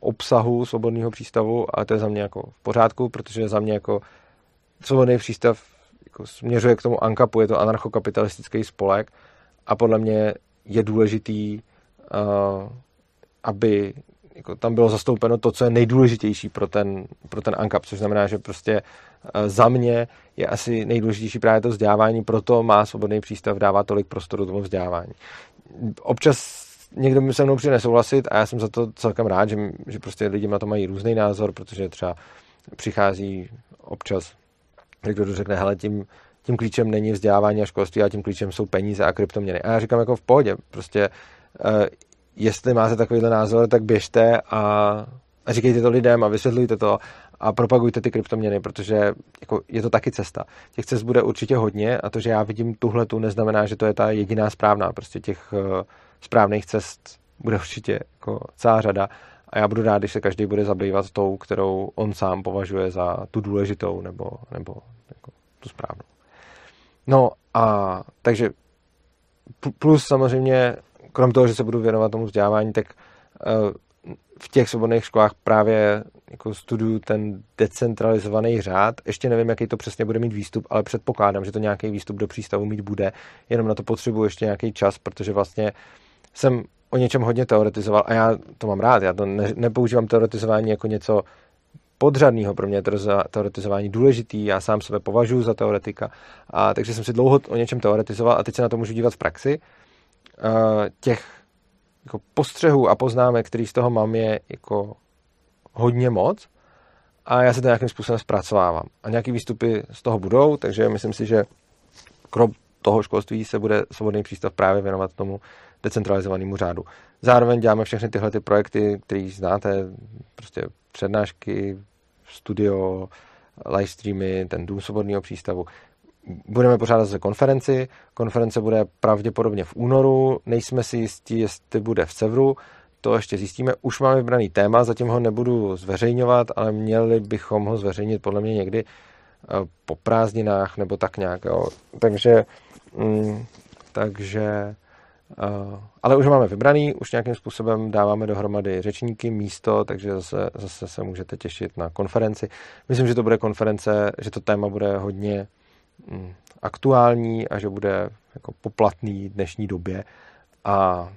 obsahu svobodného přístavu, ale to je za mě jako v pořádku, protože za mě jako svobodný přístav jako směřuje k tomu ANKAPu, je to anarchokapitalistický spolek a podle mě je důležitý, uh, aby jako tam bylo zastoupeno to, co je nejdůležitější pro ten, pro ten ANKAP, což znamená, že prostě uh, za mě je asi nejdůležitější právě to vzdělávání, proto má svobodný přístav dává tolik prostoru tomu vzdělávání. Občas někdo by se mnou přijde nesouhlasit a já jsem za to celkem rád, že, že prostě lidi na to mají různý názor, protože třeba přichází občas někdo řekne, hele, tím, tím klíčem není vzdělávání a školství, a tím klíčem jsou peníze a kryptoměny. A já říkám jako v pohodě, prostě uh, jestli máte takovýhle názor, tak běžte a, a říkejte to lidem a vysvětlujte to a propagujte ty kryptoměny, protože jako je to taky cesta. Těch cest bude určitě hodně a to, že já vidím tuhle tu, neznamená, že to je ta jediná správná. Prostě těch uh, správných cest bude určitě jako celá řada a já budu rád, když se každý bude zabývat tou, kterou on sám považuje za tu důležitou nebo, nebo jako tu správnou. No a takže plus samozřejmě, krom toho, že se budu věnovat tomu vzdělávání, tak eh, v těch svobodných školách právě jako studuju ten decentralizovaný řád. Ještě nevím, jaký to přesně bude mít výstup, ale předpokládám, že to nějaký výstup do přístavu mít bude. Jenom na to potřebuji ještě nějaký čas, protože vlastně jsem o něčem hodně teoretizoval a já to mám rád. Já to ne, nepoužívám teoretizování jako něco podřadného. Pro mě je teoretizování důležitý, já sám sebe považuji za teoretika. A takže jsem si dlouho o něčem teoretizoval a teď se na to můžu dívat v praxi. Těch jako postřehů a poznámek, který z toho mám, je jako hodně moc a já se to nějakým způsobem zpracovávám. A nějaký výstupy z toho budou, takže myslím si, že krom toho školství se bude svobodný přístav právě věnovat tomu decentralizovanému řádu. Zároveň děláme všechny tyhle ty projekty, které znáte, prostě přednášky, studio, live streamy, ten dům svobodného přístavu. Budeme pořádat zase konferenci. Konference bude pravděpodobně v únoru. Nejsme si jistí, jestli bude v Sevru. To ještě zjistíme. Už máme vybraný téma, zatím ho nebudu zveřejňovat, ale měli bychom ho zveřejnit podle mě někdy eh, po prázdninách nebo tak nějak. Jo. Takže, mm, takže Uh, ale už máme vybraný, už nějakým způsobem dáváme dohromady řečníky, místo, takže zase, zase se můžete těšit na konferenci. Myslím, že to bude konference, že to téma bude hodně mm, aktuální a že bude jako poplatný dnešní době a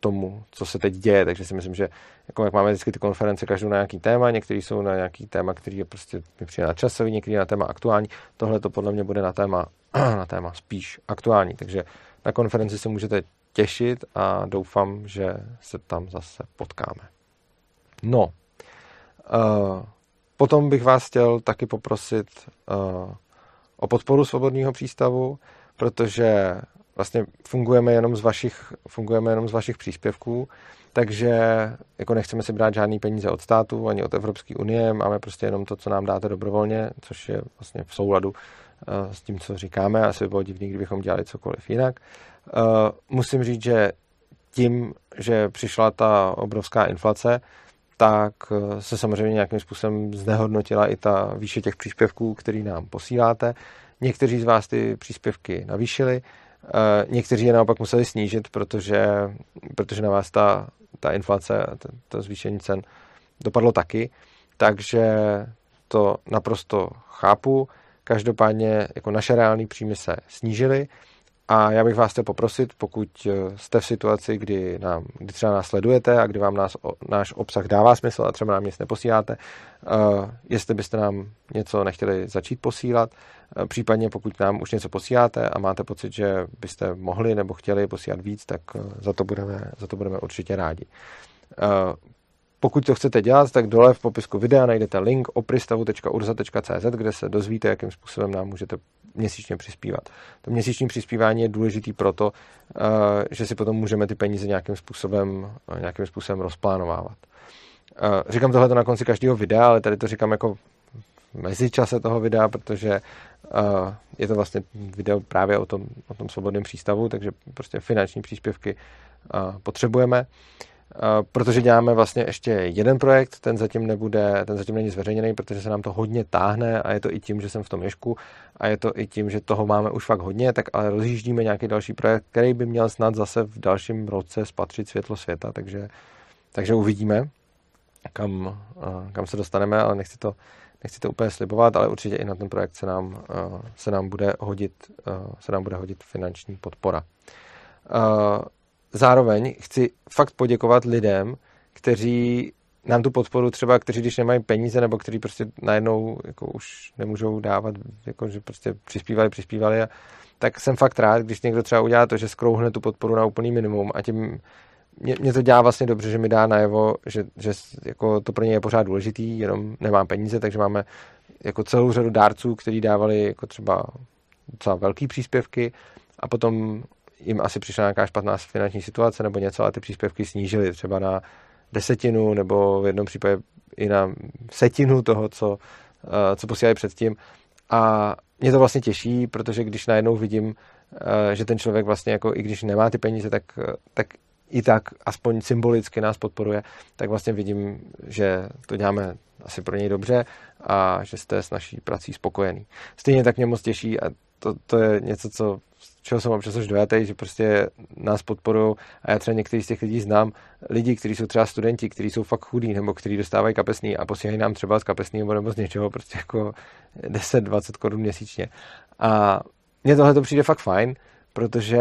tomu, co se teď děje, takže si myslím, že jako jak máme vždycky ty konference každou na nějaký téma, některý jsou na nějaký téma, který je prostě přijde na časový, některý na téma aktuální, tohle to podle mě bude na téma, na téma spíš aktuální, takže na konferenci se můžete těšit a doufám, že se tam zase potkáme. No, uh, potom bych vás chtěl taky poprosit uh, o podporu svobodného přístavu, protože vlastně fungujeme jenom z vašich, fungujeme jenom z vašich příspěvků, takže jako nechceme si brát žádný peníze od státu ani od Evropské unie, máme prostě jenom to, co nám dáte dobrovolně, což je vlastně v souladu s tím, co říkáme. Asi by bylo divný, kdybychom dělali cokoliv jinak. Musím říct, že tím, že přišla ta obrovská inflace, tak se samozřejmě nějakým způsobem znehodnotila i ta výše těch příspěvků, který nám posíláte. Někteří z vás ty příspěvky navýšili, někteří je naopak museli snížit, protože, protože na vás ta, ta inflace, to, to zvýšení cen dopadlo taky. Takže to naprosto chápu. Každopádně jako naše reální příjmy se snížily a já bych vás chtěl poprosit, pokud eh, jste v situaci, kdy, nám, kdy třeba nás sledujete a kdy vám nás, náš obsah dává smysl a třeba nám nic neposíláte, uh, jestli byste nám něco nechtěli začít posílat, uh, případně pokud nám už něco posíláte a máte pocit, že byste mohli nebo chtěli posílat víc, tak uh, za, to budeme, za to budeme určitě rádi. Pokud to chcete dělat, tak dole v popisku videa najdete link opristavu.urza.cz, kde se dozvíte, jakým způsobem nám můžete měsíčně přispívat. To měsíční přispívání je důležitý proto, eh, že si potom můžeme ty peníze nějakým způsobem, eh, nějakým způsobem rozplánovávat. Eh, říkám tohle na konci každého videa, ale tady to říkám jako mezičase toho videa, protože je to vlastně video právě o tom, o tom svobodném přístavu, takže prostě finanční příspěvky potřebujeme. Protože děláme vlastně ještě jeden projekt, ten zatím nebude, ten zatím není zveřejněný, protože se nám to hodně táhne a je to i tím, že jsem v tom ješku a je to i tím, že toho máme už fakt hodně, tak ale rozjíždíme nějaký další projekt, který by měl snad zase v dalším roce spatřit světlo světa, takže, takže uvidíme, kam, kam se dostaneme, ale nechci to, nechci to úplně slibovat, ale určitě i na ten projekt se nám, se nám bude hodit, se nám bude hodit finanční podpora zároveň chci fakt poděkovat lidem, kteří nám tu podporu třeba, kteří když nemají peníze nebo kteří prostě najednou jako už nemůžou dávat, jako že prostě přispívali, přispívali a tak jsem fakt rád, když někdo třeba udělá to, že skrouhne tu podporu na úplný minimum a tím mě, mě to dělá vlastně dobře, že mi dá najevo, že, že jako to pro ně je pořád důležitý, jenom nemám peníze, takže máme jako celou řadu dárců, kteří dávali jako třeba docela velký příspěvky a potom jim asi přišla nějaká špatná finanční situace nebo něco a ty příspěvky snížili třeba na desetinu nebo v jednom případě i na setinu toho, co, eh, co posílali předtím. A mě to vlastně těší, protože když najednou vidím, eh, že ten člověk vlastně jako i když nemá ty peníze, tak, tak i tak aspoň symbolicky nás podporuje, tak vlastně vidím, že to děláme asi pro něj dobře a že jste s naší prací spokojený. Stejně tak mě moc těší a to, to je něco, co čeho jsem občas už dojatý, že prostě nás podporují a já třeba některý z těch lidí znám, lidi, kteří jsou třeba studenti, kteří jsou fakt chudí nebo kteří dostávají kapesný a posílají nám třeba z kapesného nebo z něčeho prostě jako 10-20 korun měsíčně. A mně tohle to přijde fakt fajn, protože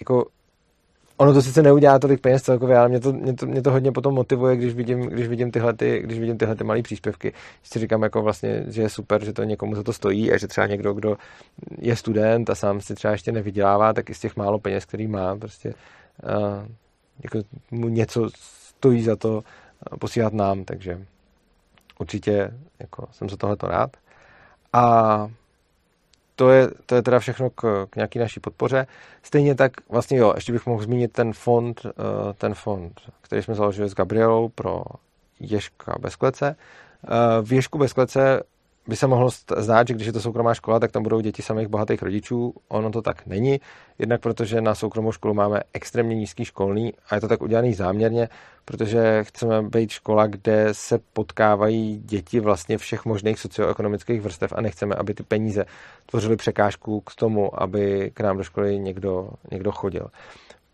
jako ono to sice neudělá tolik peněz celkově, ale mě to, mě to, mě to hodně potom motivuje, když vidím, když vidím tyhle, ty, když vidím tyhle ty malé příspěvky. Si říkám jako vlastně, že je super, že to někomu za to stojí a že třeba někdo, kdo je student a sám si třeba ještě nevydělává, tak i z těch málo peněz, který má, prostě uh, jako mu něco stojí za to posílat nám, takže určitě jako jsem za tohleto rád. A to je, to je teda všechno k, k nějaký naší podpoře. Stejně tak vlastně jo, ještě bych mohl zmínit ten fond, eh, ten fond, který jsme založili s Gabrielou pro Ježka bez klece. Eh, v Ježku bez klece by se mohlo zdát, že když je to soukromá škola, tak tam budou děti samých bohatých rodičů. Ono to tak není, jednak protože na soukromou školu máme extrémně nízký školný a je to tak udělaný záměrně, protože chceme být škola, kde se potkávají děti vlastně všech možných socioekonomických vrstev a nechceme, aby ty peníze tvořily překážku k tomu, aby k nám do školy někdo, někdo chodil.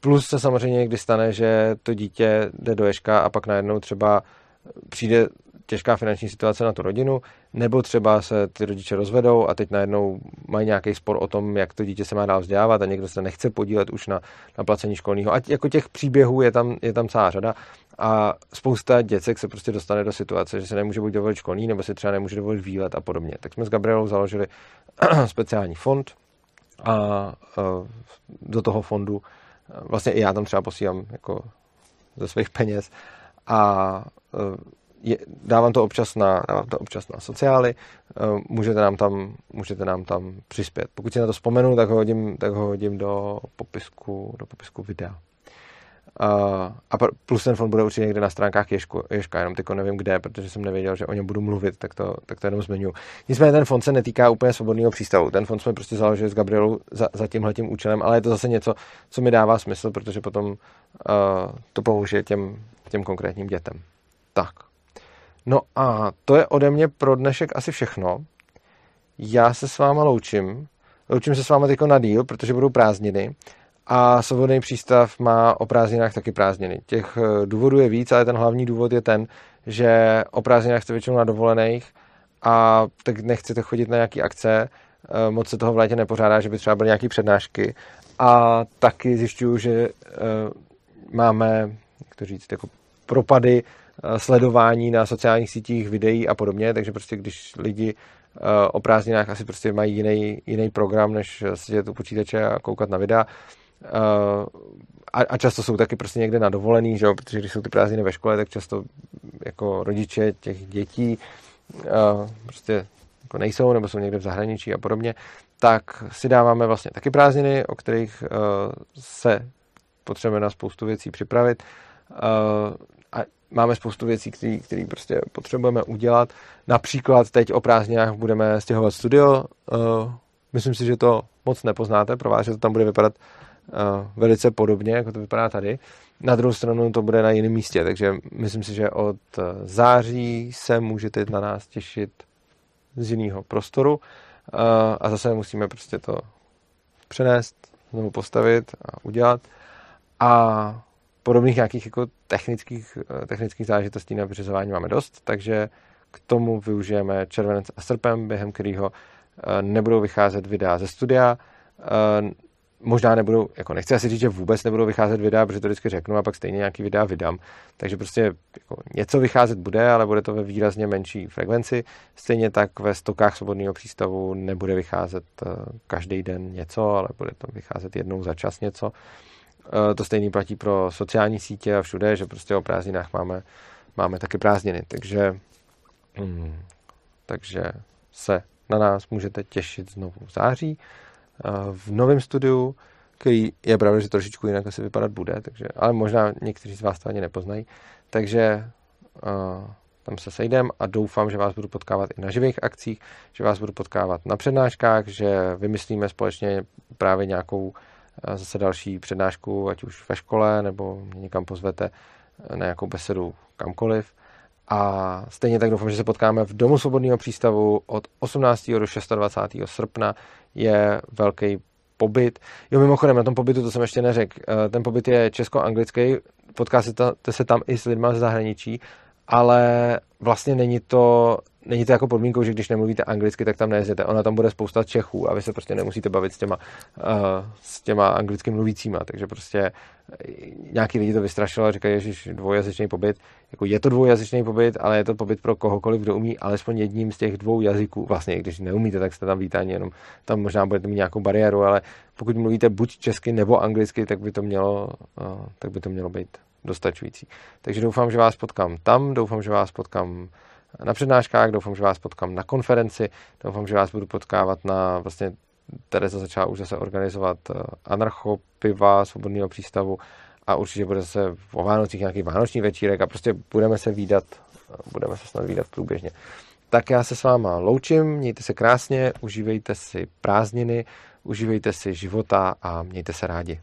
Plus se samozřejmě někdy stane, že to dítě jde do ješka a pak najednou třeba přijde těžká finanční situace na tu rodinu, nebo třeba se ty rodiče rozvedou a teď najednou mají nějaký spor o tom, jak to dítě se má dál vzdělávat a někdo se nechce podílet už na, na placení školního. A jako těch příběhů je tam, je tam celá řada a spousta děcek se prostě dostane do situace, že se nemůže buď dovolit školní, nebo si třeba nemůže dovolit výlet a podobně. Tak jsme s Gabrielou založili speciální fond a do toho fondu vlastně i já tam třeba posílám jako ze svých peněz a je, dávám to občas na, dávám to občas na sociály, eh, můžete nám tam, můžete nám tam přispět. Pokud si na to vzpomenu, tak ho hodím, tak ho hodím do popisku, do popisku videa. Uh, a plus ten fond bude určitě někde na stránkách Ježku, Ježka, jenom teďko nevím kde, protože jsem nevěděl, že o něm budu mluvit, tak to, tak to jenom zmiňuji. Nicméně ten fond se netýká úplně svobodného přístavu. Ten fond jsme prostě založili s Gabrielou za, za tímhletím účelem, ale je to zase něco, co mi dává smysl, protože potom uh, to použije těm, těm konkrétním dětem. Tak. No a to je ode mě pro dnešek asi všechno. Já se s váma loučím. Loučím se s váma teď na díl, protože budou prázdniny. A svobodný přístav má o prázdninách taky prázdniny. Těch eh, důvodů je víc, ale ten hlavní důvod je ten, že o prázdninách jste většinou na dovolených a tak nechcete chodit na nějaké akce, eh, moc se toho v létě nepořádá, že by třeba byly nějaké přednášky. A taky zjišťuju, že eh, máme, jak to říct, jako propady sledování na sociálních sítích, videí a podobně, takže prostě když lidi eh, o prázdninách asi prostě mají jiný, jiný program, než sedět u počítače a koukat na videa. Eh, a, a často jsou taky prostě někde na dovolený, že jo? protože když jsou ty prázdniny ve škole, tak často jako rodiče těch dětí prostě jako nejsou nebo jsou někde v zahraničí a podobně, tak si dáváme vlastně taky prázdniny, o kterých se potřebujeme na spoustu věcí připravit máme spoustu věcí, které prostě potřebujeme udělat. Například teď o prázdninách budeme stěhovat studio. Uh, myslím si, že to moc nepoznáte pro vás, že to tam bude vypadat velice podobně, jako to vypadá tady. Na druhou stranu to bude na jiném místě, takže myslím si, že od září se můžete na nás těšit z jiného prostoru a zase musíme prostě to přenést, znovu postavit a udělat. A podobných nějakých jako technických, technických záležitostí na vyřizování máme dost, takže k tomu využijeme červenec a srpen, během kterého eh, nebudou vycházet videa ze studia. Eh, možná nebudou, jako nechci asi říct, že vůbec nebudou vycházet videa, protože to vždycky řeknu a pak stejně nějaký videa vydám. Takže prostě jako něco vycházet bude, ale bude to ve výrazně menší frekvenci. Stejně tak ve stokách svobodného přístavu nebude vycházet eh, každý den něco, ale bude to vycházet jednou za čas něco. To stejný platí pro sociální sítě a všude, že prostě o prázdninách máme, máme taky prázdniny. Takže Hmm. Takže se na nás můžete těšit znovu v září v novém studiu, který je pravda, že trošičku jinak asi vypadat bude, takže, ale možná někteří z vás to ani nepoznají. Takže uh, tam se sejdem a doufám, že vás budu potkávat i na živých akcích, že vás budu potkávat na přednáškách, že vymyslíme společně právě nějakou zase další přednášku, ať už ve škole, nebo někam pozvete na nějakou besedu kamkoliv. A stejně tak doufám, že se potkáme v Domu svobodného přístavu od 18. do 26. srpna. Je velký pobyt. Jo, mimochodem, na tom pobytu, to jsem ještě neřekl, eh, ten pobyt je česko-anglický, potkáte se tam i s lidmi z zahraničí, ale vlastně není to není to jako podmínkou, že když nemluvíte anglicky, tak tam nejezdete. Ona tam bude spousta Čechů a vy se prostě nemusíte bavit s těma, uh, s těma anglicky mluvícíma. Takže prostě eh, nějaký lidi to vystrašilo a říkají, že dvoujazyčný pobyt. Jako je to dvoujazyčný pobyt, ale je to pobyt pro kohokoliv, kdo umí alespoň jedním z těch dvou jazyků. Vlastně, když neumíte, tak jste tam vítáni, jenom tam možná budete mít nějakou bariéru, ale pokud mluvíte buď česky nebo anglicky, tak by to mělo, uh, tak by to mělo být dostačující. Takže doufám, že vás potkám tam, doufám, že vás potkám na přednáškách, doufám, že vás potkám na konferenci, doufám, že vás budu potkávat na vlastně Tereza začala už zase organizovat eh, anarchopiva svobodného přístavu a určitě bude zase o Vánocích nějaký vánoční večírek a prostě budeme se výdat, eh, budeme se snad výdat průběžně. Tak já se s váma loučím, mějte se krásně, užívejte si prázdniny, užívejte si života a mějte se rádi.